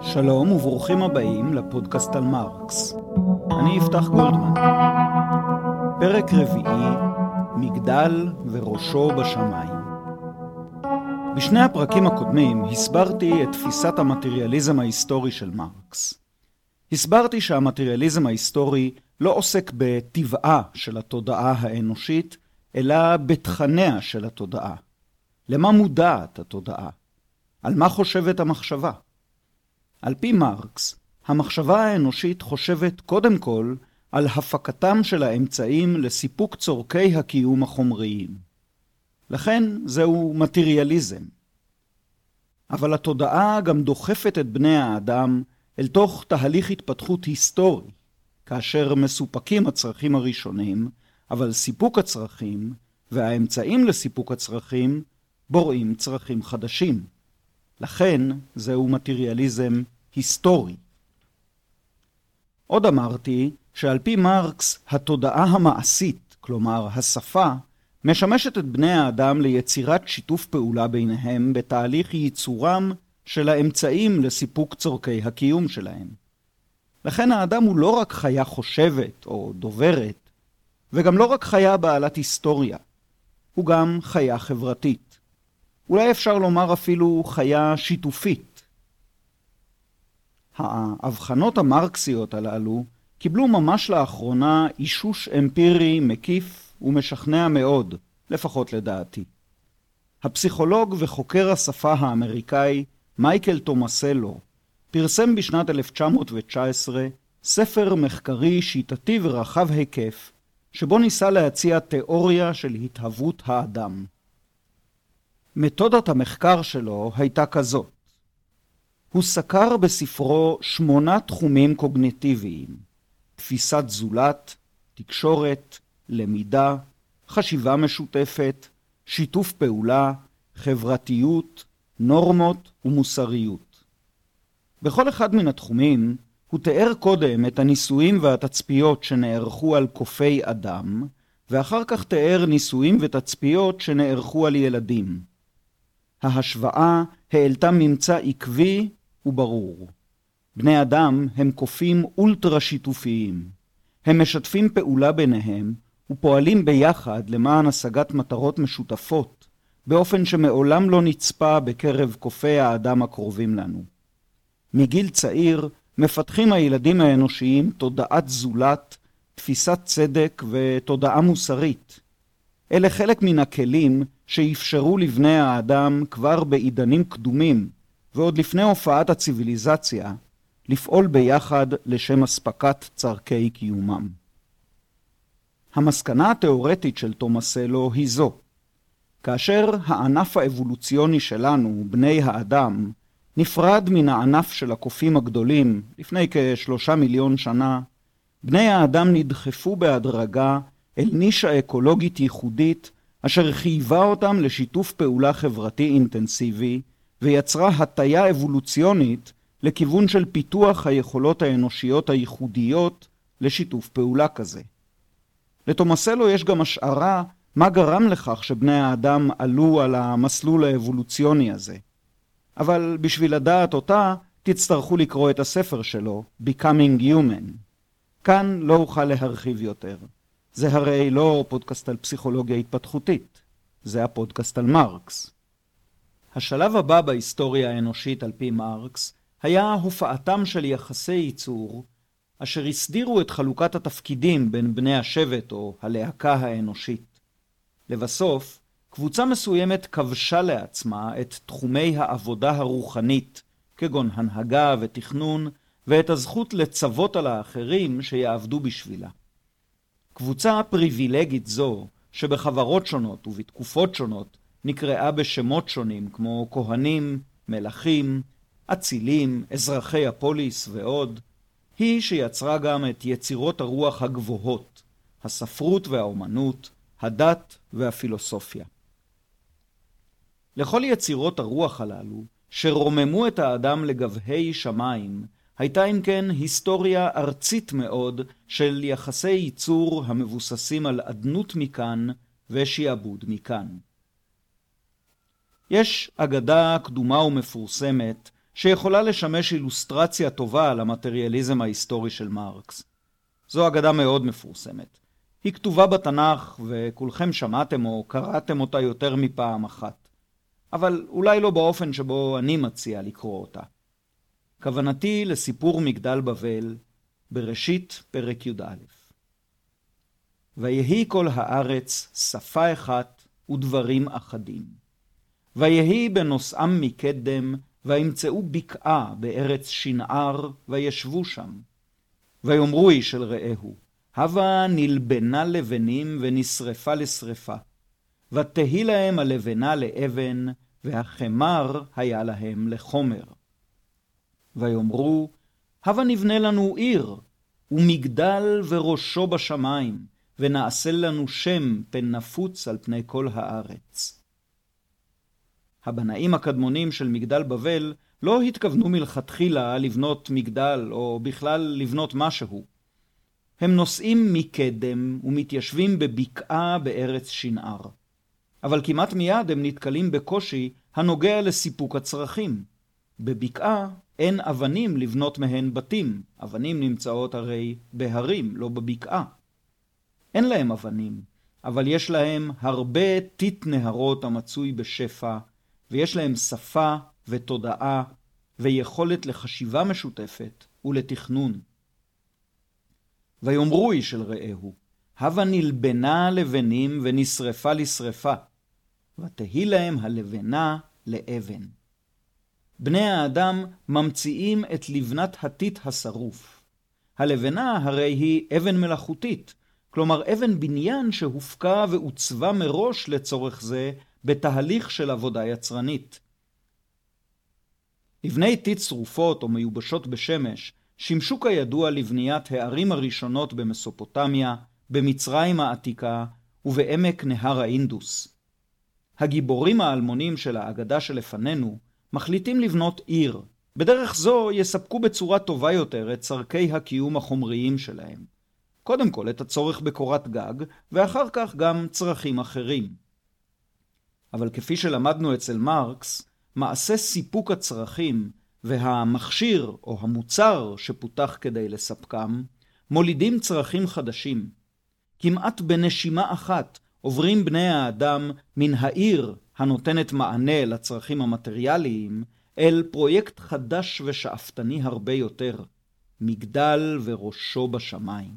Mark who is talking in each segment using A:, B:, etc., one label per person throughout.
A: שלום וברוכים הבאים לפודקאסט על מרקס. אני יפתח גולדמן. פרק רביעי, מגדל וראשו בשמיים. בשני הפרקים הקודמים הסברתי את תפיסת המטריאליזם ההיסטורי של מרקס. הסברתי שהמטריאליזם ההיסטורי לא עוסק בטבעה של התודעה האנושית, אלא בתכניה של התודעה. למה מודעת התודעה? על מה חושבת המחשבה? על פי מרקס, המחשבה האנושית חושבת קודם כל על הפקתם של האמצעים לסיפוק צורכי הקיום החומריים. לכן זהו מטריאליזם. אבל התודעה גם דוחפת את בני האדם אל תוך תהליך התפתחות היסטורי, כאשר מסופקים הצרכים הראשונים, אבל סיפוק הצרכים והאמצעים לסיפוק הצרכים בוראים צרכים חדשים. לכן זהו מטריאליזם היסטורי. עוד אמרתי שעל פי מרקס התודעה המעשית, כלומר השפה, משמשת את בני האדם ליצירת שיתוף פעולה ביניהם בתהליך ייצורם של האמצעים לסיפוק צורכי הקיום שלהם. לכן האדם הוא לא רק חיה חושבת או דוברת, וגם לא רק חיה בעלת היסטוריה, הוא גם חיה חברתית. אולי אפשר לומר אפילו חיה שיתופית. ההבחנות המרקסיות הללו קיבלו ממש לאחרונה אישוש אמפירי מקיף ומשכנע מאוד, לפחות לדעתי. הפסיכולוג וחוקר השפה האמריקאי מייקל תומסלו פרסם בשנת 1919 ספר מחקרי שיטתי ורחב היקף, שבו ניסה להציע תיאוריה של התהוות האדם. מתודת המחקר שלו הייתה כזאת הוא סקר בספרו שמונה תחומים קוגניטיביים תפיסת זולת, תקשורת, למידה, חשיבה משותפת, שיתוף פעולה, חברתיות, נורמות ומוסריות. בכל אחד מן התחומים הוא תיאר קודם את הניסויים והתצפיות שנערכו על קופי אדם, ואחר כך תיאר ניסויים ותצפיות שנערכו על ילדים. ההשוואה העלתה ממצא עקבי וברור. בני אדם הם קופים אולטרה שיתופיים. הם משתפים פעולה ביניהם ופועלים ביחד למען השגת מטרות משותפות, באופן שמעולם לא נצפה בקרב קופי האדם הקרובים לנו. מגיל צעיר מפתחים הילדים האנושיים תודעת זולת, תפיסת צדק ותודעה מוסרית. אלה חלק מן הכלים שאפשרו לבני האדם כבר בעידנים קדומים, ועוד לפני הופעת הציוויליזציה, לפעול ביחד לשם אספקת צורכי קיומם. המסקנה התאורטית של תומסלו היא זו: כאשר הענף האבולוציוני שלנו, בני האדם, נפרד מן הענף של הקופים הגדולים לפני כשלושה מיליון שנה, בני האדם נדחפו בהדרגה אל נישה אקולוגית ייחודית אשר חייבה אותם לשיתוף פעולה חברתי אינטנסיבי ויצרה הטיה אבולוציונית לכיוון של פיתוח היכולות האנושיות הייחודיות לשיתוף פעולה כזה. לתומסלו יש גם השערה מה גרם לכך שבני האדם עלו על המסלול האבולוציוני הזה. אבל בשביל לדעת אותה, תצטרכו לקרוא את הספר שלו, Becoming Human. כאן לא אוכל להרחיב יותר. זה הרי לא פודקאסט על פסיכולוגיה התפתחותית, זה הפודקאסט על מרקס. השלב הבא בהיסטוריה האנושית על פי מרקס היה הופעתם של יחסי ייצור אשר הסדירו את חלוקת התפקידים בין בני השבט או הלהקה האנושית. לבסוף, קבוצה מסוימת כבשה לעצמה את תחומי העבודה הרוחנית, כגון הנהגה ותכנון, ואת הזכות לצוות על האחרים שיעבדו בשבילה. קבוצה פריבילגית זו, שבחברות שונות ובתקופות שונות נקראה בשמות שונים כמו כהנים, מלכים, אצילים, אזרחי הפוליס ועוד, היא שיצרה גם את יצירות הרוח הגבוהות, הספרות והאומנות, הדת והפילוסופיה. לכל יצירות הרוח הללו, שרוממו את האדם לגבהי שמיים, הייתה אם כן היסטוריה ארצית מאוד של יחסי ייצור המבוססים על אדנות מכאן ושעבוד מכאן. יש אגדה קדומה ומפורסמת שיכולה לשמש אילוסטרציה טובה למטריאליזם ההיסטורי של מרקס. זו אגדה מאוד מפורסמת. היא כתובה בתנ"ך וכולכם שמעתם או קראתם אותה יותר מפעם אחת. אבל אולי לא באופן שבו אני מציע לקרוא אותה. כוונתי לסיפור מגדל בבל בראשית פרק י"א. ויהי כל הארץ שפה אחת ודברים אחדים. ויהי בנוסעם מקדם, וימצאו בקעה בארץ שנער, וישבו שם. ויאמרו איש אל רעהו, הבה נלבנה לבנים ונשרפה לשרפה. ותהי להם הלבנה לאבן, והחמר היה להם לחומר. ויאמרו, הבה נבנה לנו עיר, ומגדל וראשו בשמיים, ונעשה לנו שם פן נפוץ על פני כל הארץ. הבנאים הקדמונים של מגדל בבל לא התכוונו מלכתחילה לבנות מגדל, או בכלל לבנות משהו. הם נוסעים מקדם ומתיישבים בבקעה בארץ שנער. אבל כמעט מיד הם נתקלים בקושי הנוגע לסיפוק הצרכים. בבקעה אין אבנים לבנות מהן בתים, אבנים נמצאות הרי בהרים, לא בבקעה. אין להם אבנים, אבל יש להם הרבה טיט נהרות המצוי בשפע, ויש להם שפה ותודעה ויכולת לחשיבה משותפת ולתכנון. ויאמרו איש אל רעהו, הבה נלבנה לבנים ונשרפה לשרפה, ותהי להם הלבנה לאבן. בני האדם ממציאים את לבנת הטיט השרוף. הלבנה הרי היא אבן מלאכותית, כלומר אבן בניין שהופקה ועוצבה מראש לצורך זה בתהליך של עבודה יצרנית. לבני טיט שרופות או מיובשות בשמש שימשו כידוע לבניית הערים הראשונות במסופוטמיה, במצרים העתיקה ובעמק נהר האינדוס. הגיבורים האלמונים של האגדה שלפנינו מחליטים לבנות עיר. בדרך זו יספקו בצורה טובה יותר את צורכי הקיום החומריים שלהם. קודם כל את הצורך בקורת גג, ואחר כך גם צרכים אחרים. אבל כפי שלמדנו אצל מרקס, מעשה סיפוק הצרכים והמכשיר או המוצר שפותח כדי לספקם, מולידים צרכים חדשים. כמעט בנשימה אחת עוברים בני האדם מן העיר הנותנת מענה לצרכים המטריאליים, אל פרויקט חדש ושאפתני הרבה יותר, מגדל וראשו בשמיים.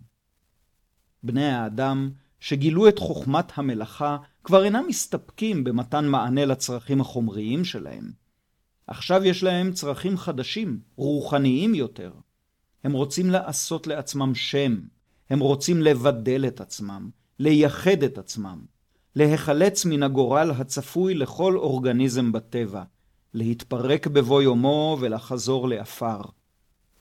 A: בני האדם שגילו את חוכמת המלאכה כבר אינם מסתפקים במתן מענה לצרכים החומריים שלהם. עכשיו יש להם צרכים חדשים, רוחניים יותר. הם רוצים לעשות לעצמם שם, הם רוצים לבדל את עצמם, לייחד את עצמם, להיחלץ מן הגורל הצפוי לכל אורגניזם בטבע, להתפרק בבוא יומו ולחזור לעפר.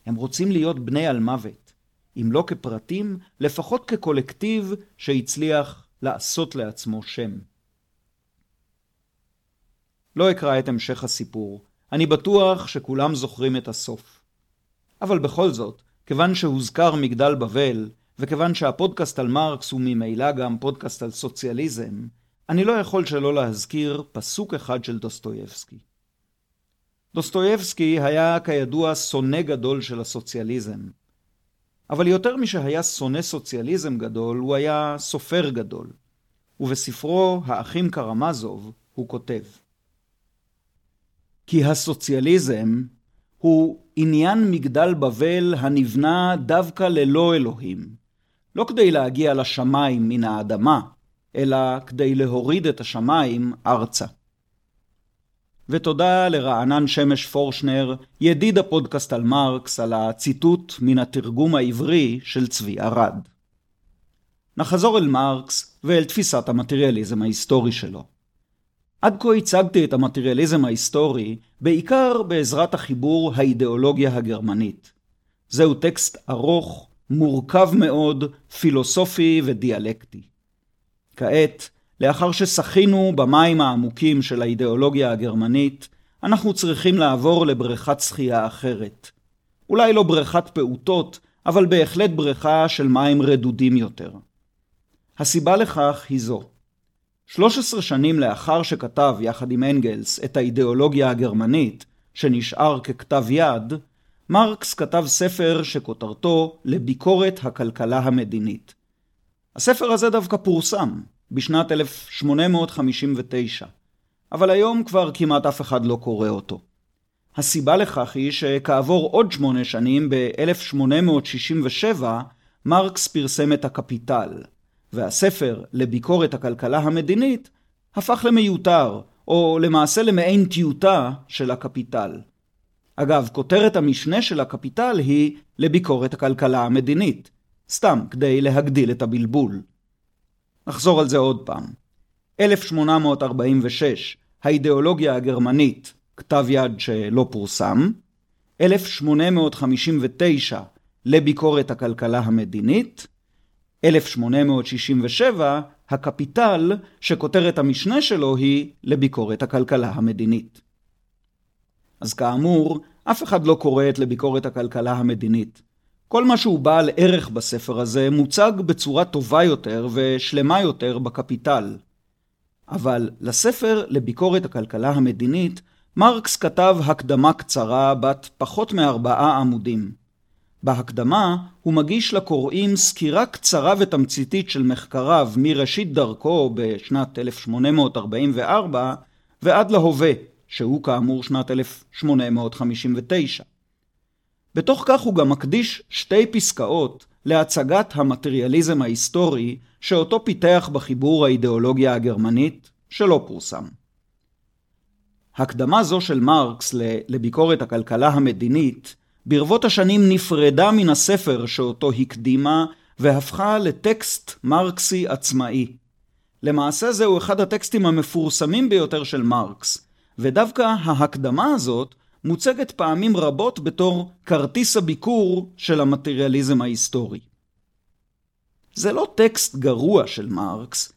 A: הם רוצים להיות בני על מוות, אם לא כפרטים, לפחות כקולקטיב שהצליח לעשות לעצמו שם. לא אקרא את המשך הסיפור, אני בטוח שכולם זוכרים את הסוף. אבל בכל זאת, כיוון שהוזכר מגדל בבל, וכיוון שהפודקאסט על מרקס הוא ממילא גם פודקאסט על סוציאליזם, אני לא יכול שלא להזכיר פסוק אחד של דוסטויבסקי. דוסטויבסקי היה כידוע שונא גדול של הסוציאליזם. אבל יותר משהיה שונא סוציאליזם גדול, הוא היה סופר גדול. ובספרו "האחים קרמזוב" הוא כותב: כי הסוציאליזם הוא עניין מגדל בבל הנבנה דווקא ללא אלוהים, לא כדי להגיע לשמיים מן האדמה, אלא כדי להוריד את השמיים ארצה. ותודה לרענן שמש פורשנר, ידיד הפודקאסט על מרקס, על הציטוט מן התרגום העברי של צבי ארד. נחזור אל מרקס ואל תפיסת המטריאליזם ההיסטורי שלו. עד כה הצגתי את המטריאליזם ההיסטורי בעיקר בעזרת החיבור האידיאולוגיה הגרמנית. זהו טקסט ארוך, מורכב מאוד, פילוסופי ודיאלקטי. כעת, לאחר ששחינו במים העמוקים של האידיאולוגיה הגרמנית, אנחנו צריכים לעבור לבריכת שחייה אחרת. אולי לא בריכת פעוטות, אבל בהחלט בריכה של מים רדודים יותר. הסיבה לכך היא זו. 13 שנים לאחר שכתב יחד עם אנגלס את האידיאולוגיה הגרמנית, שנשאר ככתב יד, מרקס כתב ספר שכותרתו לביקורת הכלכלה המדינית. הספר הזה דווקא פורסם בשנת 1859, אבל היום כבר כמעט אף אחד לא קורא אותו. הסיבה לכך היא שכעבור עוד שמונה שנים, ב-1867, מרקס פרסם את הקפיטל, והספר לביקורת הכלכלה המדינית הפך למיותר, או למעשה למעין טיוטה של הקפיטל. אגב, כותרת המשנה של הקפיטל היא לביקורת הכלכלה המדינית, סתם כדי להגדיל את הבלבול. נחזור על זה עוד פעם. 1846, האידיאולוגיה הגרמנית, כתב יד שלא פורסם. 1859, לביקורת הכלכלה המדינית. 1867, הקפיטל, שכותרת המשנה שלו היא לביקורת הכלכלה המדינית. אז כאמור, אף אחד לא קורא את לביקורת הכלכלה המדינית. כל מה שהוא בעל ערך בספר הזה מוצג בצורה טובה יותר ושלמה יותר בקפיטל. אבל לספר לביקורת הכלכלה המדינית, מרקס כתב הקדמה קצרה בת פחות מארבעה עמודים. בהקדמה הוא מגיש לקוראים סקירה קצרה ותמציתית של מחקריו מראשית דרכו בשנת 1844 ועד להווה, שהוא כאמור שנת 1859. בתוך כך הוא גם מקדיש שתי פסקאות להצגת המטריאליזם ההיסטורי שאותו פיתח בחיבור האידיאולוגיה הגרמנית, שלא פורסם. הקדמה זו של מרקס לביקורת הכלכלה המדינית ברבות השנים נפרדה מן הספר שאותו הקדימה והפכה לטקסט מרקסי עצמאי. למעשה זהו אחד הטקסטים המפורסמים ביותר של מרקס, ודווקא ההקדמה הזאת מוצגת פעמים רבות בתור כרטיס הביקור של המטריאליזם ההיסטורי. זה לא טקסט גרוע של מרקס,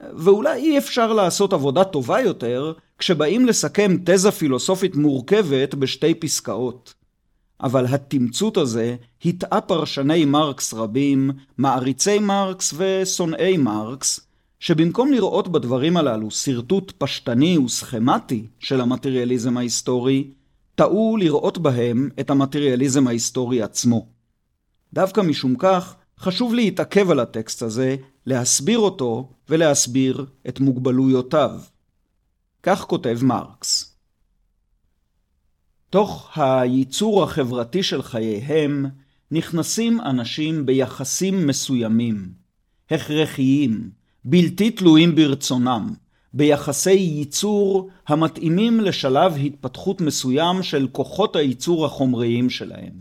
A: ואולי אי אפשר לעשות עבודה טובה יותר כשבאים לסכם תזה פילוסופית מורכבת בשתי פסקאות. אבל התמצות הזה הטעה פרשני מרקס רבים, מעריצי מרקס ושונאי מרקס, שבמקום לראות בדברים הללו שרטוט פשטני וסכמטי של המטריאליזם ההיסטורי, טעו לראות בהם את המטריאליזם ההיסטורי עצמו. דווקא משום כך, חשוב להתעכב על הטקסט הזה, להסביר אותו ולהסביר את מוגבלויותיו. כך כותב מרקס. תוך הייצור החברתי של חייהם נכנסים אנשים ביחסים מסוימים, הכרחיים, בלתי תלויים ברצונם, ביחסי ייצור המתאימים לשלב התפתחות מסוים של כוחות הייצור החומריים שלהם.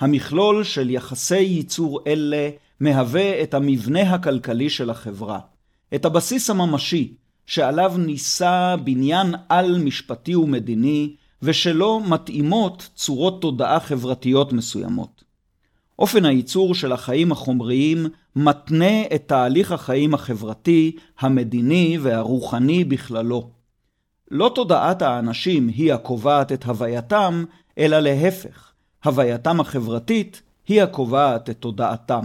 A: המכלול של יחסי ייצור אלה מהווה את המבנה הכלכלי של החברה, את הבסיס הממשי שעליו נישא בניין על-משפטי ומדיני ושלו מתאימות צורות תודעה חברתיות מסוימות. אופן הייצור של החיים החומריים מתנה את תהליך החיים החברתי, המדיני והרוחני בכללו. לא תודעת האנשים היא הקובעת את הווייתם, אלא להפך, הווייתם החברתית היא הקובעת את תודעתם.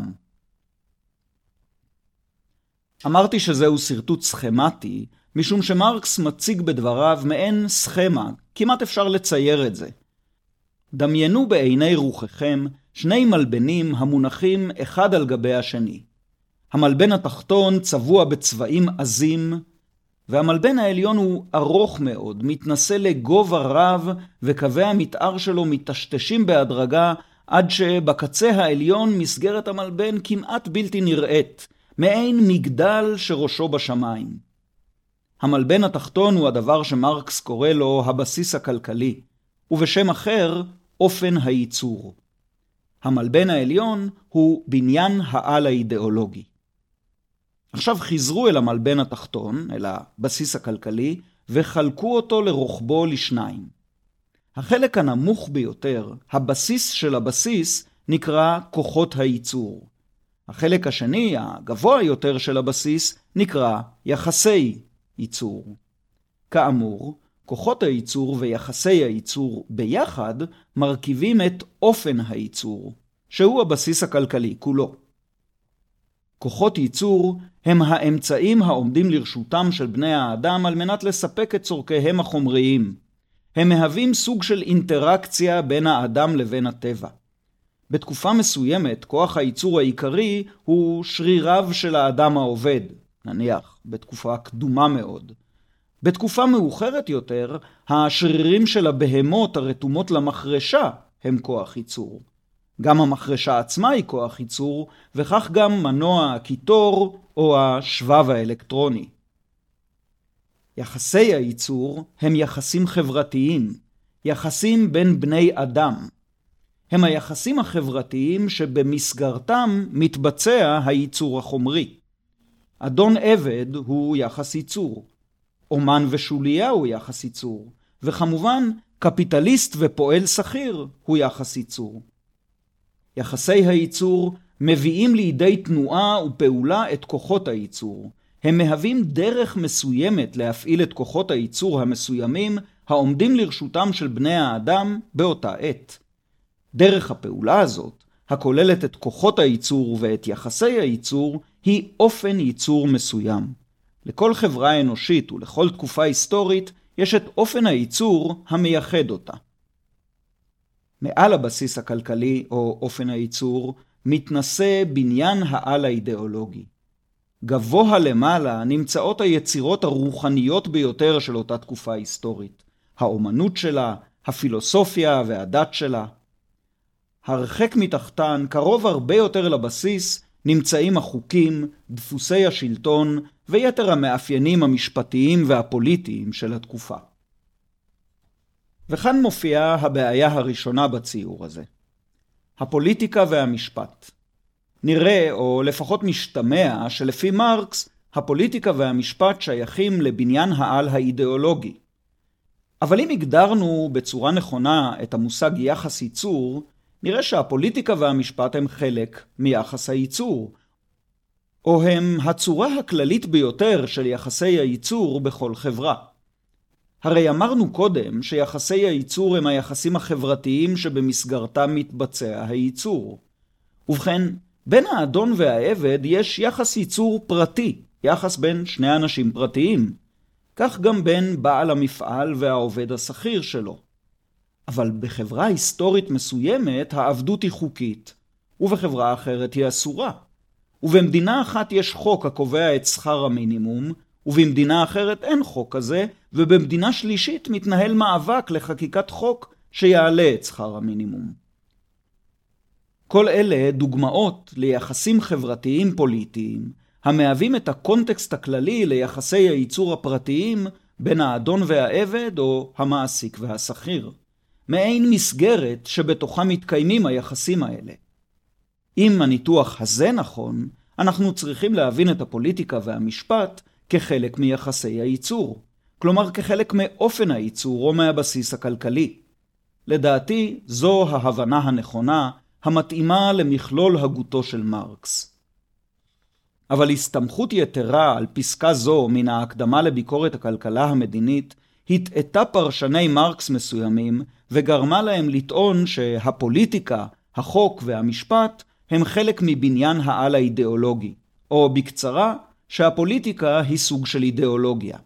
A: אמרתי שזהו שרטוט סכמטי, משום שמרקס מציג בדבריו מעין סכמה, כמעט אפשר לצייר את זה. דמיינו בעיני רוחכם שני מלבנים המונחים אחד על גבי השני. המלבן התחתון צבוע בצבעים עזים, והמלבן העליון הוא ארוך מאוד, מתנשא לגובה רב, וקווי המתאר שלו מטשטשים בהדרגה, עד שבקצה העליון מסגרת המלבן כמעט בלתי נראית, מעין מגדל שראשו בשמיים. המלבן התחתון הוא הדבר שמרקס קורא לו הבסיס הכלכלי, ובשם אחר, אופן הייצור. המלבן העליון הוא בניין העל האידיאולוגי. עכשיו חיזרו אל המלבן התחתון, אל הבסיס הכלכלי, וחלקו אותו לרוחבו לשניים. החלק הנמוך ביותר, הבסיס של הבסיס, נקרא כוחות הייצור. החלק השני, הגבוה יותר של הבסיס, נקרא יחסי ייצור. כאמור, כוחות הייצור ויחסי הייצור ביחד מרכיבים את אופן הייצור, שהוא הבסיס הכלכלי כולו. כוחות ייצור הם האמצעים העומדים לרשותם של בני האדם על מנת לספק את צורכיהם החומריים. הם מהווים סוג של אינטראקציה בין האדם לבין הטבע. בתקופה מסוימת, כוח הייצור העיקרי הוא שריריו של האדם העובד, נניח בתקופה קדומה מאוד. בתקופה מאוחרת יותר, השרירים של הבהמות הרתומות למחרשה הם כוח ייצור. גם המחרשה עצמה היא כוח ייצור, וכך גם מנוע הקיטור או השבב האלקטרוני. יחסי הייצור הם יחסים חברתיים, יחסים בין בני אדם. הם היחסים החברתיים שבמסגרתם מתבצע הייצור החומרי. אדון עבד הוא יחס ייצור, אומן ושוליה הוא יחס ייצור, וכמובן קפיטליסט ופועל שכיר הוא יחס ייצור. יחסי הייצור מביאים לידי תנועה ופעולה את כוחות הייצור. הם מהווים דרך מסוימת להפעיל את כוחות הייצור המסוימים העומדים לרשותם של בני האדם באותה עת. דרך הפעולה הזאת, הכוללת את כוחות הייצור ואת יחסי הייצור, היא אופן ייצור מסוים. לכל חברה אנושית ולכל תקופה היסטורית יש את אופן הייצור המייחד אותה. מעל הבסיס הכלכלי או אופן הייצור מתנשא בניין העל האידיאולוגי. גבוה למעלה נמצאות היצירות הרוחניות ביותר של אותה תקופה היסטורית. האומנות שלה, הפילוסופיה והדת שלה. הרחק מתחתן, קרוב הרבה יותר לבסיס, נמצאים החוקים, דפוסי השלטון ויתר המאפיינים המשפטיים והפוליטיים של התקופה. וכאן מופיעה הבעיה הראשונה בציור הזה. הפוליטיקה והמשפט. נראה, או לפחות משתמע, שלפי מרקס, הפוליטיקה והמשפט שייכים לבניין העל האידיאולוגי. אבל אם הגדרנו בצורה נכונה את המושג יחס ייצור, נראה שהפוליטיקה והמשפט הם חלק מיחס הייצור, או הם הצורה הכללית ביותר של יחסי הייצור בכל חברה. הרי אמרנו קודם שיחסי הייצור הם היחסים החברתיים שבמסגרתם מתבצע הייצור. ובכן, בין האדון והעבד יש יחס ייצור פרטי, יחס בין שני אנשים פרטיים. כך גם בין בעל המפעל והעובד השכיר שלו. אבל בחברה היסטורית מסוימת העבדות היא חוקית, ובחברה אחרת היא אסורה. ובמדינה אחת יש חוק הקובע את שכר המינימום, ובמדינה אחרת אין חוק כזה, ובמדינה שלישית מתנהל מאבק לחקיקת חוק שיעלה את שכר המינימום. כל אלה דוגמאות ליחסים חברתיים פוליטיים, המהווים את הקונטקסט הכללי ליחסי הייצור הפרטיים בין האדון והעבד או המעסיק והשכיר. מעין מסגרת שבתוכה מתקיימים היחסים האלה. אם הניתוח הזה נכון, אנחנו צריכים להבין את הפוליטיקה והמשפט כחלק מיחסי הייצור, כלומר כחלק מאופן הייצור או מהבסיס הכלכלי. לדעתי, זו ההבנה הנכונה, המתאימה למכלול הגותו של מרקס. אבל הסתמכות יתרה על פסקה זו מן ההקדמה לביקורת הכלכלה המדינית, הטעתה פרשני מרקס מסוימים, וגרמה להם לטעון שהפוליטיקה, החוק והמשפט הם חלק מבניין העל האידיאולוגי, או בקצרה, שהפוליטיקה היא סוג של אידיאולוגיה.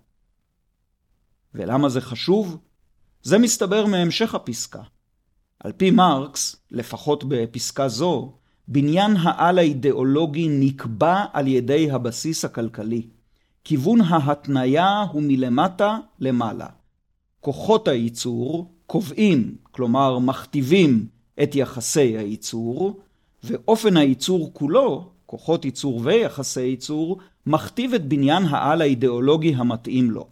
A: ולמה זה חשוב? זה מסתבר מהמשך הפסקה. על פי מרקס, לפחות בפסקה זו, בניין העל האידיאולוגי נקבע על ידי הבסיס הכלכלי. כיוון ההתניה הוא מלמטה למעלה. כוחות הייצור קובעים, כלומר מכתיבים, את יחסי הייצור, ואופן הייצור כולו, כוחות ייצור ויחסי ייצור, מכתיב את בניין העל האידיאולוגי המתאים לו.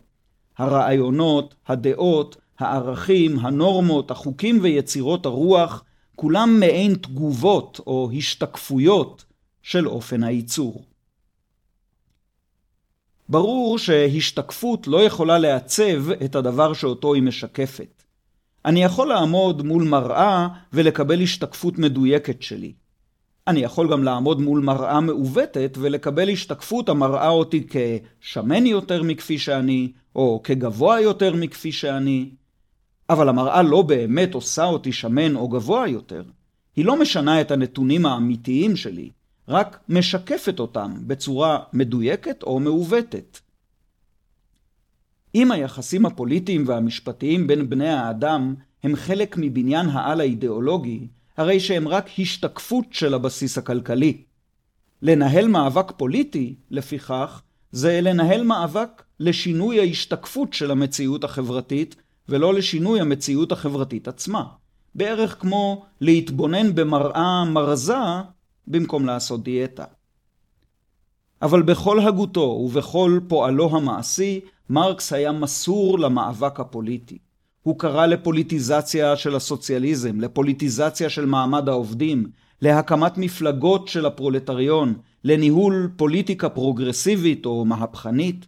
A: הרעיונות, הדעות, הערכים, הנורמות, החוקים ויצירות הרוח, כולם מעין תגובות או השתקפויות של אופן הייצור. ברור שהשתקפות לא יכולה לעצב את הדבר שאותו היא משקפת. אני יכול לעמוד מול מראה ולקבל השתקפות מדויקת שלי. אני יכול גם לעמוד מול מראה מעוותת ולקבל השתקפות המראה אותי כשמן יותר מכפי שאני, או כגבוה יותר מכפי שאני. אבל המראה לא באמת עושה אותי שמן או גבוה יותר. היא לא משנה את הנתונים האמיתיים שלי, רק משקפת אותם בצורה מדויקת או מעוותת. אם היחסים הפוליטיים והמשפטיים בין בני האדם הם חלק מבניין העל האידיאולוגי, הרי שהם רק השתקפות של הבסיס הכלכלי. לנהל מאבק פוליטי, לפיכך, זה לנהל מאבק לשינוי ההשתקפות של המציאות החברתית, ולא לשינוי המציאות החברתית עצמה. בערך כמו להתבונן במראה מרזה במקום לעשות דיאטה. אבל בכל הגותו ובכל פועלו המעשי, מרקס היה מסור למאבק הפוליטי. הוא קרא לפוליטיזציה של הסוציאליזם, לפוליטיזציה של מעמד העובדים, להקמת מפלגות של הפרולטריון, לניהול פוליטיקה פרוגרסיבית או מהפכנית.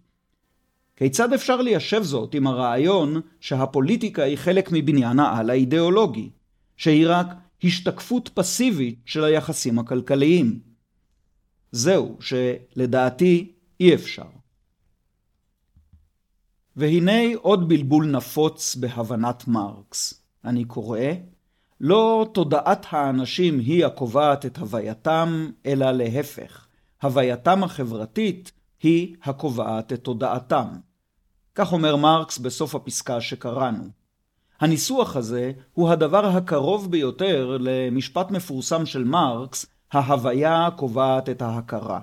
A: כיצד אפשר ליישב זאת עם הרעיון שהפוליטיקה היא חלק מבניין העל האידיאולוגי, שהיא רק השתקפות פסיבית של היחסים הכלכליים? זהו שלדעתי אי אפשר. והנה עוד בלבול נפוץ בהבנת מרקס. אני קורא, לא תודעת האנשים היא הקובעת את הווייתם, אלא להפך. הווייתם החברתית היא הקובעת את תודעתם. כך אומר מרקס בסוף הפסקה שקראנו. הניסוח הזה הוא הדבר הקרוב ביותר למשפט מפורסם של מרקס, ההוויה קובעת את ההכרה.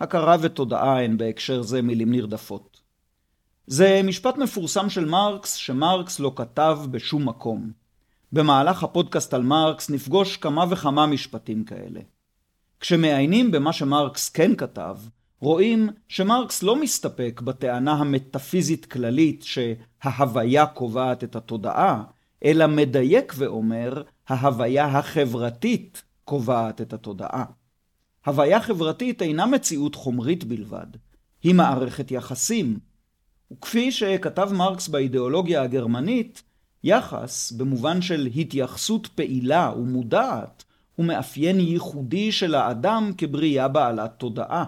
A: הכרה ותודעה הן בהקשר זה מילים נרדפות. זה משפט מפורסם של מרקס שמרקס לא כתב בשום מקום. במהלך הפודקאסט על מרקס נפגוש כמה וכמה משפטים כאלה. כשמעיינים במה שמרקס כן כתב, רואים שמרקס לא מסתפק בטענה המטאפיזית כללית שההוויה קובעת את התודעה, אלא מדייק ואומר ההוויה החברתית קובעת את התודעה. הוויה חברתית אינה מציאות חומרית בלבד, היא מערכת יחסים. וכפי שכתב מרקס באידיאולוגיה הגרמנית, יחס, במובן של התייחסות פעילה ומודעת, הוא מאפיין ייחודי של האדם כבריאה בעלת תודעה.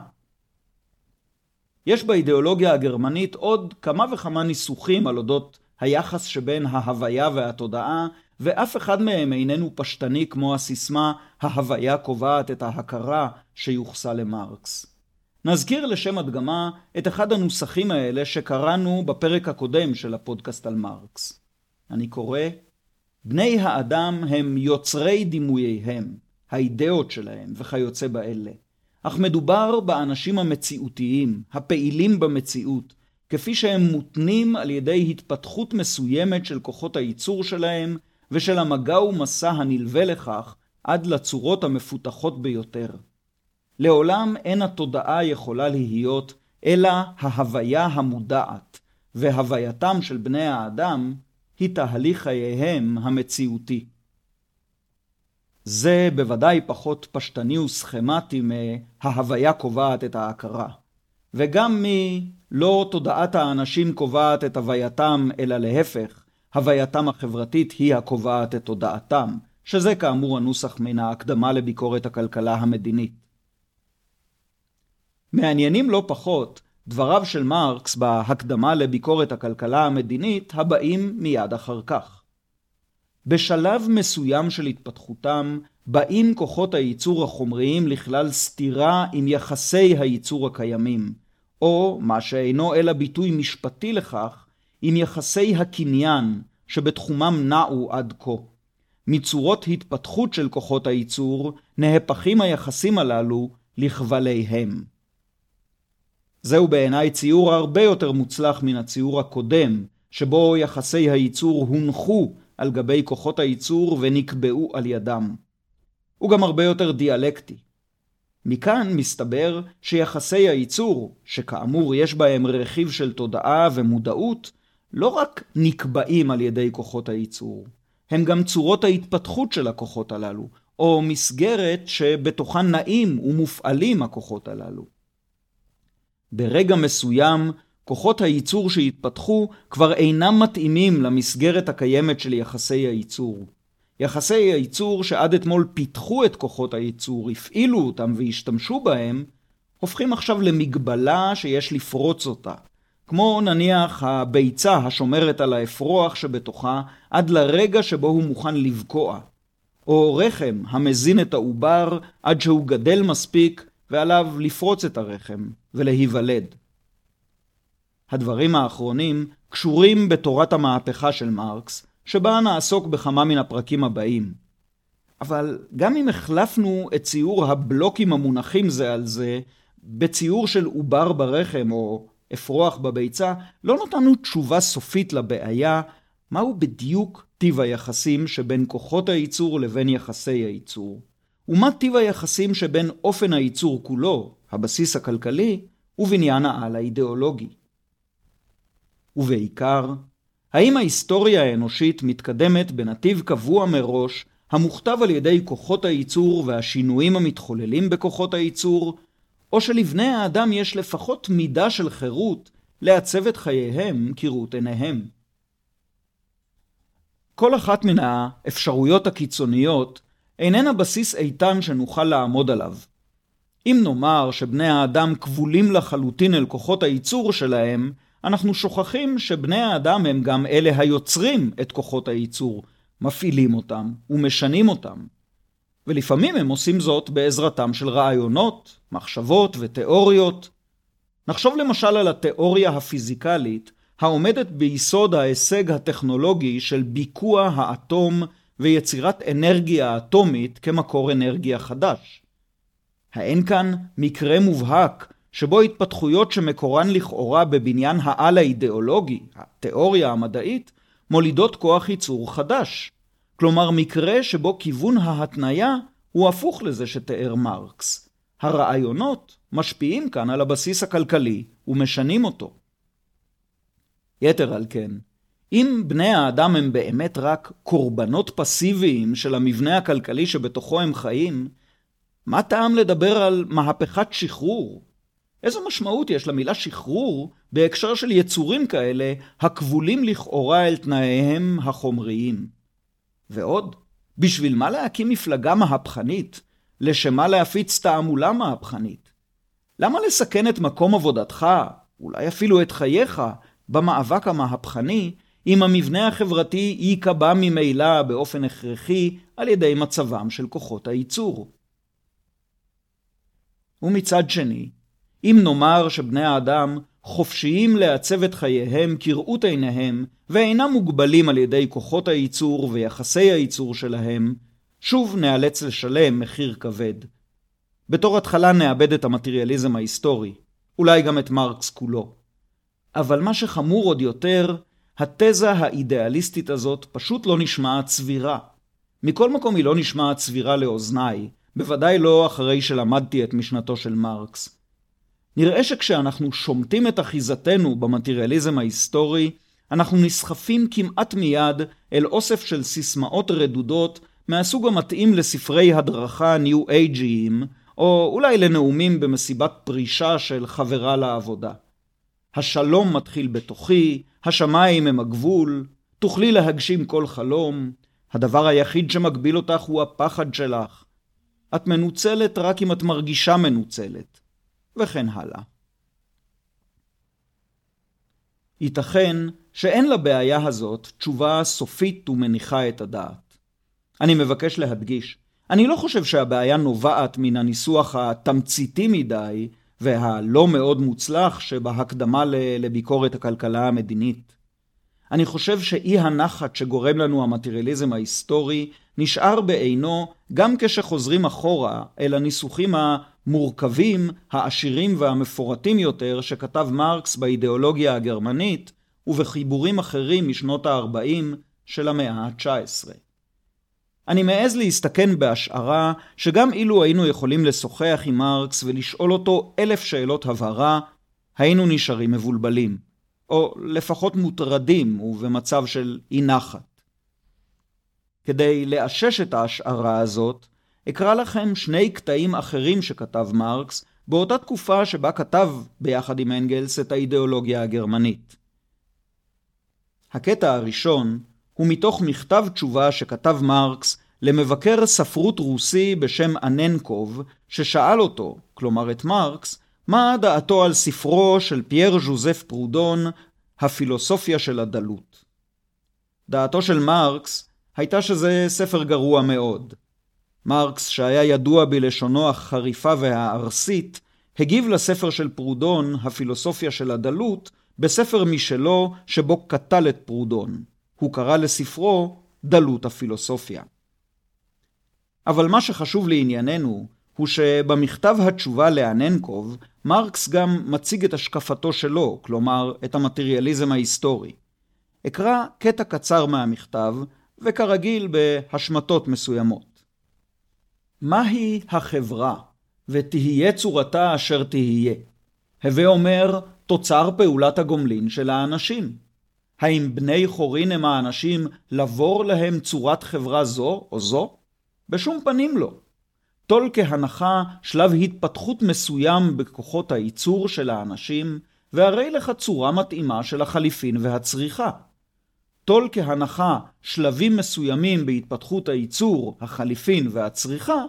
A: יש באידיאולוגיה הגרמנית עוד כמה וכמה ניסוחים על אודות היחס שבין ההוויה והתודעה, ואף אחד מהם איננו פשטני כמו הסיסמה "ההוויה קובעת את ההכרה" שיוחסה למרקס. נזכיר לשם הדגמה את אחד הנוסחים האלה שקראנו בפרק הקודם של הפודקאסט על מרקס. אני קורא, בני האדם הם יוצרי דימוייהם, האידאות שלהם וכיוצא באלה. אך מדובר באנשים המציאותיים, הפעילים במציאות, כפי שהם מותנים על ידי התפתחות מסוימת של כוחות הייצור שלהם ושל המגע ומסע הנלווה לכך עד לצורות המפותחות ביותר. לעולם אין התודעה יכולה להיות אלא ההוויה המודעת, והווייתם של בני האדם היא תהליך חייהם המציאותי. זה בוודאי פחות פשטני וסכמטי מההוויה קובעת את ההכרה. וגם מלא תודעת האנשים קובעת את הווייתם, אלא להפך, הווייתם החברתית היא הקובעת את תודעתם, שזה כאמור הנוסח מן ההקדמה לביקורת הכלכלה המדינית. מעניינים לא פחות דבריו של מרקס בהקדמה לביקורת הכלכלה המדינית הבאים מיד אחר כך. בשלב מסוים של התפתחותם באים כוחות הייצור החומריים לכלל סתירה עם יחסי הייצור הקיימים, או, מה שאינו אלא ביטוי משפטי לכך, עם יחסי הקניין שבתחומם נעו עד כה. מצורות התפתחות של כוחות הייצור נהפכים היחסים הללו לכבליהם. זהו בעיניי ציור הרבה יותר מוצלח מן הציור הקודם, שבו יחסי הייצור הונחו על גבי כוחות הייצור ונקבעו על ידם. הוא גם הרבה יותר דיאלקטי. מכאן מסתבר שיחסי הייצור, שכאמור יש בהם רכיב של תודעה ומודעות, לא רק נקבעים על ידי כוחות הייצור, הם גם צורות ההתפתחות של הכוחות הללו, או מסגרת שבתוכה נעים ומופעלים הכוחות הללו. ברגע מסוים, כוחות הייצור שהתפתחו כבר אינם מתאימים למסגרת הקיימת של יחסי הייצור. יחסי הייצור שעד אתמול פיתחו את כוחות הייצור, הפעילו אותם והשתמשו בהם, הופכים עכשיו למגבלה שיש לפרוץ אותה. כמו נניח הביצה השומרת על האפרוח שבתוכה עד לרגע שבו הוא מוכן לבקוע. או רחם המזין את העובר עד שהוא גדל מספיק ועליו לפרוץ את הרחם ולהיוולד. הדברים האחרונים קשורים בתורת המהפכה של מרקס, שבה נעסוק בכמה מן הפרקים הבאים. אבל גם אם החלפנו את ציור הבלוקים המונחים זה על זה בציור של עובר ברחם או אפרוח בביצה, לא נתנו תשובה סופית לבעיה מהו בדיוק טיב היחסים שבין כוחות הייצור לבין יחסי הייצור, ומה טיב היחסים שבין אופן הייצור כולו, הבסיס הכלכלי, ובניין העל האידיאולוגי. ובעיקר, האם ההיסטוריה האנושית מתקדמת בנתיב קבוע מראש, המוכתב על ידי כוחות הייצור והשינויים המתחוללים בכוחות הייצור, או שלבני האדם יש לפחות מידה של חירות לעצב את חייהם כראות עיניהם. כל אחת מן האפשרויות הקיצוניות איננה בסיס איתן שנוכל לעמוד עליו. אם נאמר שבני האדם כבולים לחלוטין אל כוחות הייצור שלהם, אנחנו שוכחים שבני האדם הם גם אלה היוצרים את כוחות הייצור, מפעילים אותם ומשנים אותם. ולפעמים הם עושים זאת בעזרתם של רעיונות, מחשבות ותיאוריות. נחשוב למשל על התיאוריה הפיזיקלית העומדת ביסוד ההישג הטכנולוגי של ביקוע האטום ויצירת אנרגיה אטומית כמקור אנרגיה חדש. האין כאן מקרה מובהק שבו התפתחויות שמקורן לכאורה בבניין העל האידיאולוגי, התיאוריה המדעית, מולידות כוח ייצור חדש. כלומר מקרה שבו כיוון ההתניה הוא הפוך לזה שתיאר מרקס. הרעיונות משפיעים כאן על הבסיס הכלכלי ומשנים אותו. יתר על כן, אם בני האדם הם באמת רק קורבנות פסיביים של המבנה הכלכלי שבתוכו הם חיים, מה טעם לדבר על מהפכת שחרור? איזו משמעות יש למילה שחרור בהקשר של יצורים כאלה הכבולים לכאורה אל תנאיהם החומריים? ועוד, בשביל מה להקים מפלגה מהפכנית? לשם מה להפיץ תעמולה מהפכנית? למה לסכן את מקום עבודתך, אולי אפילו את חייך, במאבק המהפכני, אם המבנה החברתי ייקבע ממילא באופן הכרחי על ידי מצבם של כוחות הייצור. ומצד שני, אם נאמר שבני האדם חופשיים לעצב את חייהם כראות עיניהם ואינם מוגבלים על ידי כוחות הייצור ויחסי הייצור שלהם, שוב נאלץ לשלם מחיר כבד. בתור התחלה נאבד את המטריאליזם ההיסטורי, אולי גם את מרקס כולו. אבל מה שחמור עוד יותר, התזה האידיאליסטית הזאת פשוט לא נשמעת סבירה. מכל מקום היא לא נשמעת סבירה לאוזניי, בוודאי לא אחרי שלמדתי את משנתו של מרקס. נראה שכשאנחנו שומטים את אחיזתנו במטריאליזם ההיסטורי, אנחנו נסחפים כמעט מיד אל אוסף של סיסמאות רדודות מהסוג המתאים לספרי הדרכה ניו-אייג'יים, או אולי לנאומים במסיבת פרישה של חברה לעבודה. השלום מתחיל בתוכי, השמיים הם הגבול, תוכלי להגשים כל חלום, הדבר היחיד שמגביל אותך הוא הפחד שלך. את מנוצלת רק אם את מרגישה מנוצלת, וכן הלאה. ייתכן שאין לבעיה הזאת תשובה סופית ומניחה את הדעת. אני מבקש להדגיש, אני לא חושב שהבעיה נובעת מן הניסוח התמציתי מדי והלא מאוד מוצלח שבהקדמה לביקורת הכלכלה המדינית. אני חושב שאי הנחת שגורם לנו המטריאליזם ההיסטורי נשאר בעינו גם כשחוזרים אחורה אל הניסוחים המורכבים, העשירים והמפורטים יותר שכתב מרקס באידיאולוגיה הגרמנית ובחיבורים אחרים משנות ה-40 של המאה ה-19. אני מעז להסתכן בהשערה שגם אילו היינו יכולים לשוחח עם מרקס ולשאול אותו אלף שאלות הבהרה, היינו נשארים מבולבלים, או לפחות מוטרדים ובמצב של אי נחת. כדי לאשש את ההשערה הזאת, אקרא לכם שני קטעים אחרים שכתב מרקס באותה תקופה שבה כתב ביחד עם אנגלס את האידיאולוגיה הגרמנית. הקטע הראשון הוא מתוך מכתב תשובה שכתב מרקס למבקר ספרות רוסי בשם אננקוב, ששאל אותו, כלומר את מרקס, מה דעתו על ספרו של פייר ז'וזף פרודון, הפילוסופיה של הדלות. דעתו של מרקס הייתה שזה ספר גרוע מאוד. מרקס, שהיה ידוע בלשונו החריפה והארסית, הגיב לספר של פרודון, הפילוסופיה של הדלות, בספר משלו שבו קטל את פרודון. הוא קרא לספרו דלות הפילוסופיה. אבל מה שחשוב לענייננו, הוא שבמכתב התשובה לאננקוב, מרקס גם מציג את השקפתו שלו, כלומר, את המטריאליזם ההיסטורי. אקרא קטע קצר מהמכתב, וכרגיל בהשמטות מסוימות. מהי החברה, ותהיה צורתה אשר תהיה? הווה אומר, תוצר פעולת הגומלין של האנשים. האם בני חורין הם האנשים לבור להם צורת חברה זו או זו? בשום פנים לא. טול כהנחה שלב התפתחות מסוים בכוחות הייצור של האנשים, והרי לך צורה מתאימה של החליפין והצריכה. טול כהנחה שלבים מסוימים בהתפתחות הייצור, החליפין והצריכה,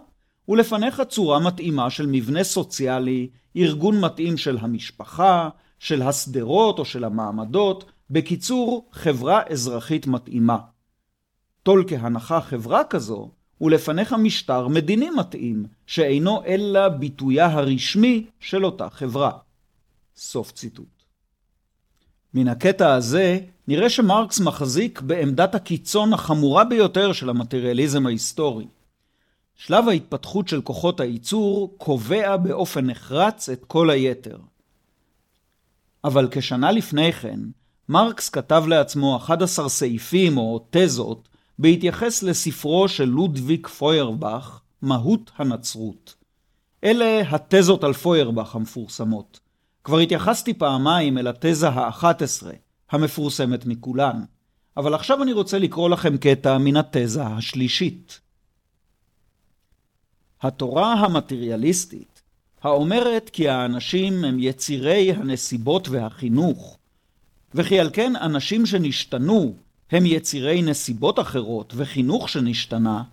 A: ולפניך צורה מתאימה של מבנה סוציאלי, ארגון מתאים של המשפחה, של השדרות או של המעמדות, בקיצור, חברה אזרחית מתאימה. טול כהנחה חברה כזו, ולפניך משטר מדיני מתאים, שאינו אלא ביטויה הרשמי של אותה חברה. סוף ציטוט. מן הקטע הזה נראה שמרקס מחזיק בעמדת הקיצון החמורה ביותר של המטריאליזם ההיסטורי. שלב ההתפתחות של כוחות הייצור קובע באופן נחרץ את כל היתר. אבל כשנה לפני כן, מרקס כתב לעצמו 11 סעיפים או תזות בהתייחס לספרו של לודוויג פוירבך, מהות הנצרות. אלה התזות על פוירבך המפורסמות. כבר התייחסתי פעמיים אל התזה האחת עשרה, המפורסמת מכולן, אבל עכשיו אני רוצה לקרוא לכם קטע מן התזה השלישית. התורה המטריאליסטית, האומרת כי האנשים הם יצירי הנסיבות והחינוך, וכי על כן אנשים שנשתנו הם יצירי נסיבות אחרות וחינוך שנשתנה,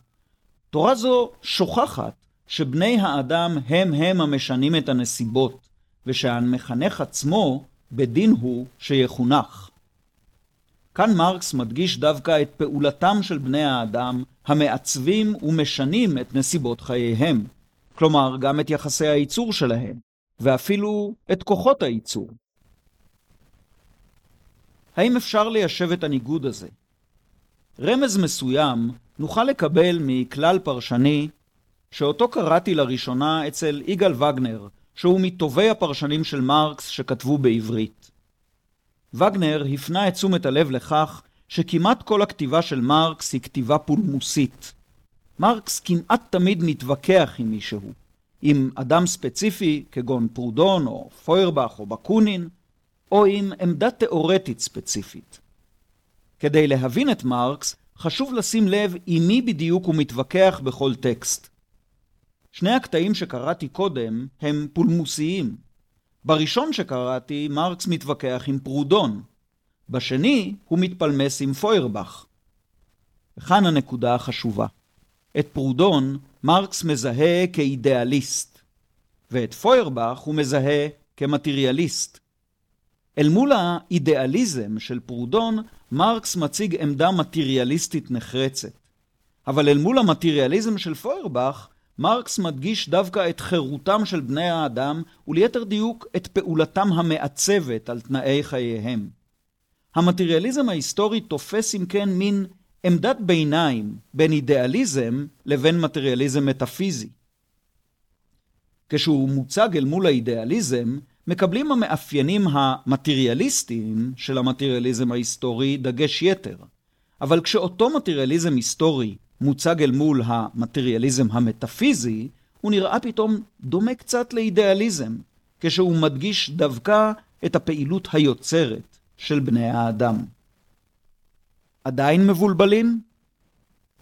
A: תורה זו שוכחת שבני האדם הם הם המשנים את הנסיבות, ושהמחנך עצמו בדין הוא שיחונך. כאן מרקס מדגיש דווקא את פעולתם של בני האדם המעצבים ומשנים את נסיבות חייהם, כלומר גם את יחסי הייצור שלהם, ואפילו את כוחות הייצור. האם אפשר ליישב את הניגוד הזה? רמז מסוים נוכל לקבל מכלל פרשני שאותו קראתי לראשונה אצל יגאל וגנר, שהוא מטובי הפרשנים של מרקס שכתבו בעברית. וגנר הפנה את תשומת הלב לכך שכמעט כל הכתיבה של מרקס היא כתיבה פולמוסית. מרקס כמעט תמיד מתווכח עם מישהו, עם אדם ספציפי כגון פרודון או פוירבך או בקונין, או עם עמדה תאורטית ספציפית. כדי להבין את מרקס, חשוב לשים לב עם מי בדיוק הוא מתווכח בכל טקסט. שני הקטעים שקראתי קודם הם פולמוסיים. בראשון שקראתי, מרקס מתווכח עם פרודון. בשני, הוא מתפלמס עם פוירבך. וכאן הנקודה החשובה. את פרודון מרקס מזהה כאידיאליסט, ואת פוירבך הוא מזהה כמטריאליסט. אל מול האידיאליזם של פרודון, מרקס מציג עמדה מטריאליסטית נחרצת. אבל אל מול המטריאליזם של פוירבך, מרקס מדגיש דווקא את חירותם של בני האדם, וליתר דיוק את פעולתם המעצבת על תנאי חייהם. המטריאליזם ההיסטורי תופס אם כן מין עמדת ביניים בין אידיאליזם לבין מטריאליזם מטאפיזי. כשהוא מוצג אל מול האידיאליזם, מקבלים המאפיינים המטריאליסטיים של המטריאליזם ההיסטורי דגש יתר. אבל כשאותו מטריאליזם היסטורי מוצג אל מול המטריאליזם המטאפיזי, הוא נראה פתאום דומה קצת לאידיאליזם, כשהוא מדגיש דווקא את הפעילות היוצרת של בני האדם. עדיין מבולבלים?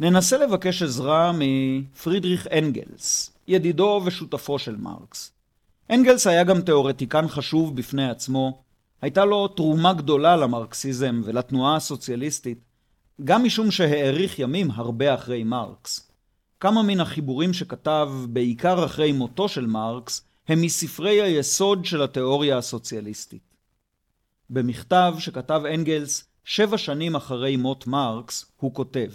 A: ננסה לבקש עזרה מפרידריך אנגלס, ידידו ושותפו של מרקס. אנגלס היה גם תאורטיקן חשוב בפני עצמו, הייתה לו תרומה גדולה למרקסיזם ולתנועה הסוציאליסטית, גם משום שהאריך ימים הרבה אחרי מרקס. כמה מן החיבורים שכתב, בעיקר אחרי מותו של מרקס, הם מספרי היסוד של התיאוריה הסוציאליסטית. במכתב שכתב אנגלס שבע שנים אחרי מות מרקס, הוא כותב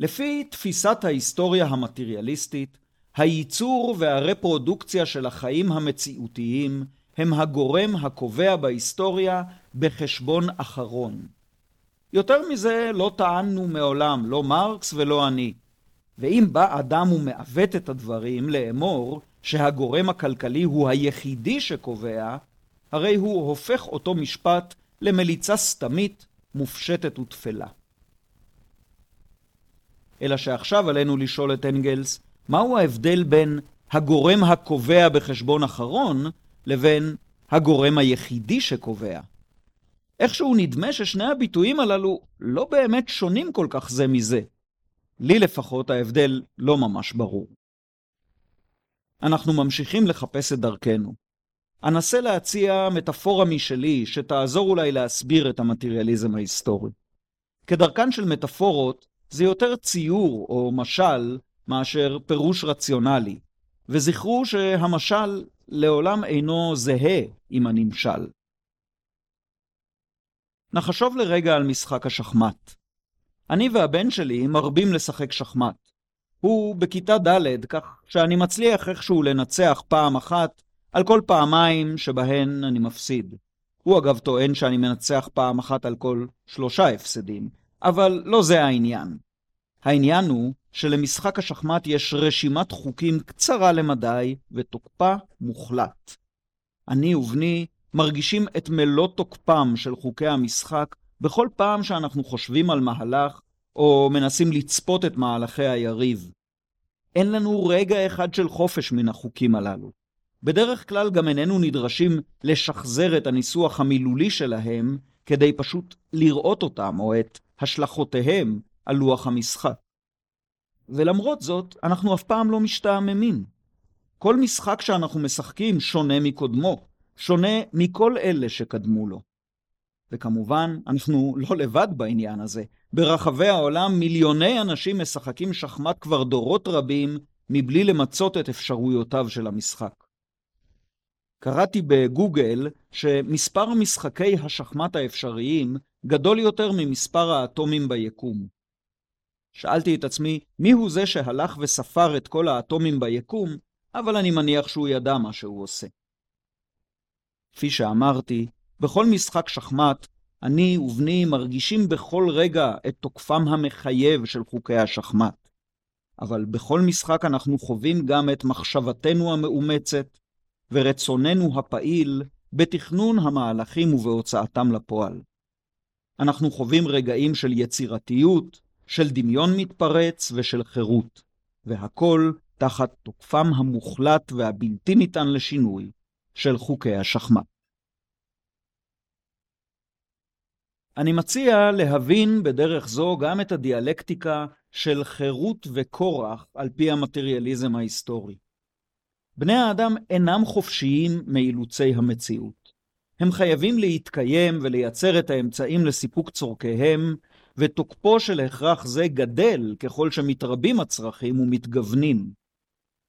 A: לפי תפיסת ההיסטוריה המטריאליסטית, הייצור והרפרודוקציה של החיים המציאותיים הם הגורם הקובע בהיסטוריה בחשבון אחרון. יותר מזה לא טענו מעולם, לא מרקס ולא אני. ואם בא אדם ומעוות את הדברים לאמור שהגורם הכלכלי הוא היחידי שקובע, הרי הוא הופך אותו משפט למליצה סתמית, מופשטת ותפלה. אלא שעכשיו עלינו לשאול את אנגלס, מהו ההבדל בין הגורם הקובע בחשבון אחרון לבין הגורם היחידי שקובע? איכשהו נדמה ששני הביטויים הללו לא באמת שונים כל כך זה מזה. לי לפחות ההבדל לא ממש ברור. אנחנו ממשיכים לחפש את דרכנו. אנסה להציע מטאפורה משלי שתעזור אולי להסביר את המטריאליזם ההיסטורי. כדרכן של מטאפורות, זה יותר ציור או משל מאשר פירוש רציונלי, וזכרו שהמשל לעולם אינו זהה עם הנמשל. נחשוב לרגע על משחק השחמט. אני והבן שלי מרבים לשחק שחמט. הוא בכיתה ד', כך שאני מצליח איכשהו לנצח פעם אחת על כל פעמיים שבהן אני מפסיד. הוא אגב טוען שאני מנצח פעם אחת על כל שלושה הפסדים, אבל לא זה העניין. העניין הוא שלמשחק השחמט יש רשימת חוקים קצרה למדי ותוקפה מוחלט. אני ובני מרגישים את מלוא תוקפם של חוקי המשחק בכל פעם שאנחנו חושבים על מהלך או מנסים לצפות את מהלכי היריב. אין לנו רגע אחד של חופש מן החוקים הללו. בדרך כלל גם איננו נדרשים לשחזר את הניסוח המילולי שלהם כדי פשוט לראות אותם או את השלכותיהם על לוח המשחק. ולמרות זאת, אנחנו אף פעם לא משתעממים. כל משחק שאנחנו משחקים שונה מקודמו, שונה מכל אלה שקדמו לו. וכמובן, אנחנו לא לבד בעניין הזה. ברחבי העולם מיליוני אנשים משחקים שחמט כבר דורות רבים, מבלי למצות את אפשרויותיו של המשחק. קראתי בגוגל שמספר משחקי השחמט האפשריים גדול יותר ממספר האטומים ביקום. שאלתי את עצמי, מי הוא זה שהלך וספר את כל האטומים ביקום, אבל אני מניח שהוא ידע מה שהוא עושה. כפי שאמרתי, בכל משחק שחמט, אני ובני מרגישים בכל רגע את תוקפם המחייב של חוקי השחמט. אבל בכל משחק אנחנו חווים גם את מחשבתנו המאומצת ורצוננו הפעיל בתכנון המהלכים ובהוצאתם לפועל. אנחנו חווים רגעים של יצירתיות, של דמיון מתפרץ ושל חירות, והכל תחת תוקפם המוחלט והבלתי ניתן לשינוי של חוקי השחמט. אני מציע להבין בדרך זו גם את הדיאלקטיקה של חירות וכורח על פי המטריאליזם ההיסטורי. בני האדם אינם חופשיים מאילוצי המציאות. הם חייבים להתקיים ולייצר את האמצעים לסיפוק צורכיהם, ותוקפו של הכרח זה גדל ככל שמתרבים הצרכים ומתגוונים.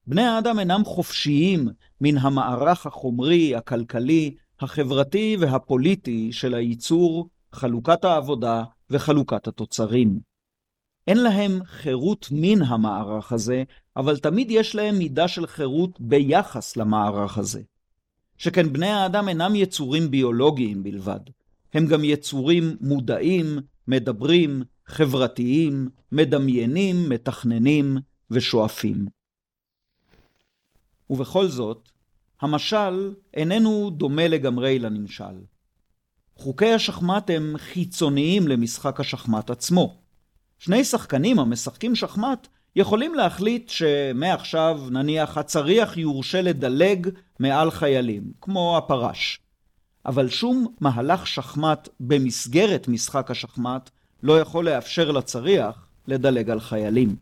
A: בני האדם אינם חופשיים מן המערך החומרי, הכלכלי, החברתי והפוליטי של הייצור, חלוקת העבודה וחלוקת התוצרים. אין להם חירות מן המערך הזה, אבל תמיד יש להם מידה של חירות ביחס למערך הזה. שכן בני האדם אינם יצורים ביולוגיים בלבד, הם גם יצורים מודעים, מדברים, חברתיים, מדמיינים, מתכננים ושואפים. ובכל זאת, המשל איננו דומה לגמרי לנמשל. חוקי השחמט הם חיצוניים למשחק השחמט עצמו. שני שחקנים המשחקים שחמט יכולים להחליט שמעכשיו נניח הצריח יורשה לדלג מעל חיילים, כמו הפרש. אבל שום מהלך שחמט במסגרת משחק השחמט לא יכול לאפשר לצריח לדלג על חיילים.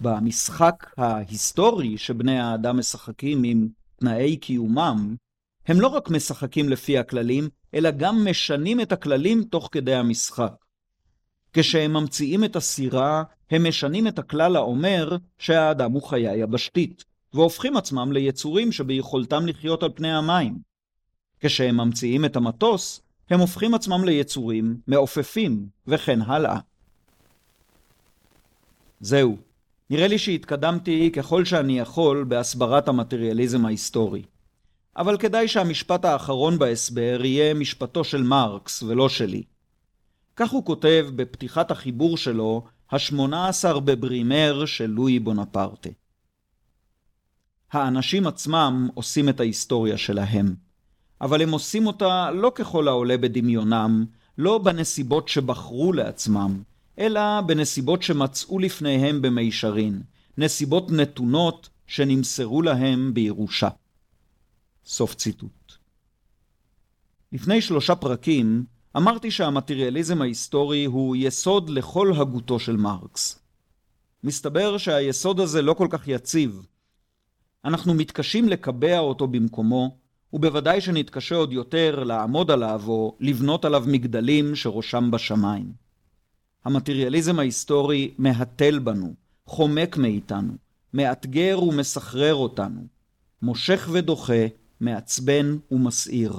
A: במשחק ההיסטורי שבני האדם משחקים עם תנאי קיומם, הם לא רק משחקים לפי הכללים, אלא גם משנים את הכללים תוך כדי המשחק. כשהם ממציאים את הסירה, הם משנים את הכלל האומר שהאדם הוא חיה יבשתית, והופכים עצמם ליצורים שביכולתם לחיות על פני המים. כשהם ממציאים את המטוס, הם הופכים עצמם ליצורים מעופפים, וכן הלאה. זהו. נראה לי שהתקדמתי ככל שאני יכול בהסברת המטריאליזם ההיסטורי. אבל כדאי שהמשפט האחרון בהסבר יהיה משפטו של מרקס ולא שלי. כך הוא כותב בפתיחת החיבור שלו, השמונה עשר בברימר של לואי בונפרטה. האנשים עצמם עושים את ההיסטוריה שלהם, אבל הם עושים אותה לא ככל העולה בדמיונם, לא בנסיבות שבחרו לעצמם, אלא בנסיבות שמצאו לפניהם במישרין, נסיבות נתונות שנמסרו להם בירושה. סוף ציטוט. לפני שלושה פרקים אמרתי שהמטריאליזם ההיסטורי הוא יסוד לכל הגותו של מרקס. מסתבר שהיסוד הזה לא כל כך יציב. אנחנו מתקשים לקבע אותו במקומו, ובוודאי שנתקשה עוד יותר לעמוד עליו או לבנות עליו מגדלים שראשם בשמיים. המטריאליזם ההיסטורי מהתל בנו, חומק מאיתנו, מאתגר ומסחרר אותנו, מושך ודוחה, מעצבן ומסעיר.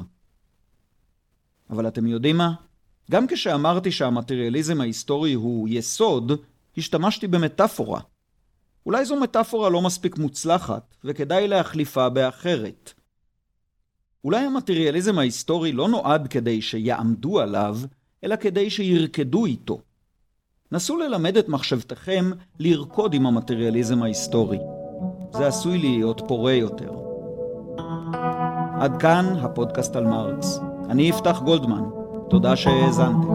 A: אבל אתם יודעים מה? גם כשאמרתי שהמטריאליזם ההיסטורי הוא יסוד, השתמשתי במטאפורה. אולי זו מטאפורה לא מספיק מוצלחת, וכדאי להחליפה באחרת. אולי המטריאליזם ההיסטורי לא נועד כדי שיעמדו עליו, אלא כדי שירקדו איתו. נסו ללמד את מחשבתכם לרקוד עם המטריאליזם ההיסטורי. זה עשוי להיות פורה יותר. עד כאן הפודקאסט על מרקס. אני יפתח גולדמן. תודה שהאזנתם.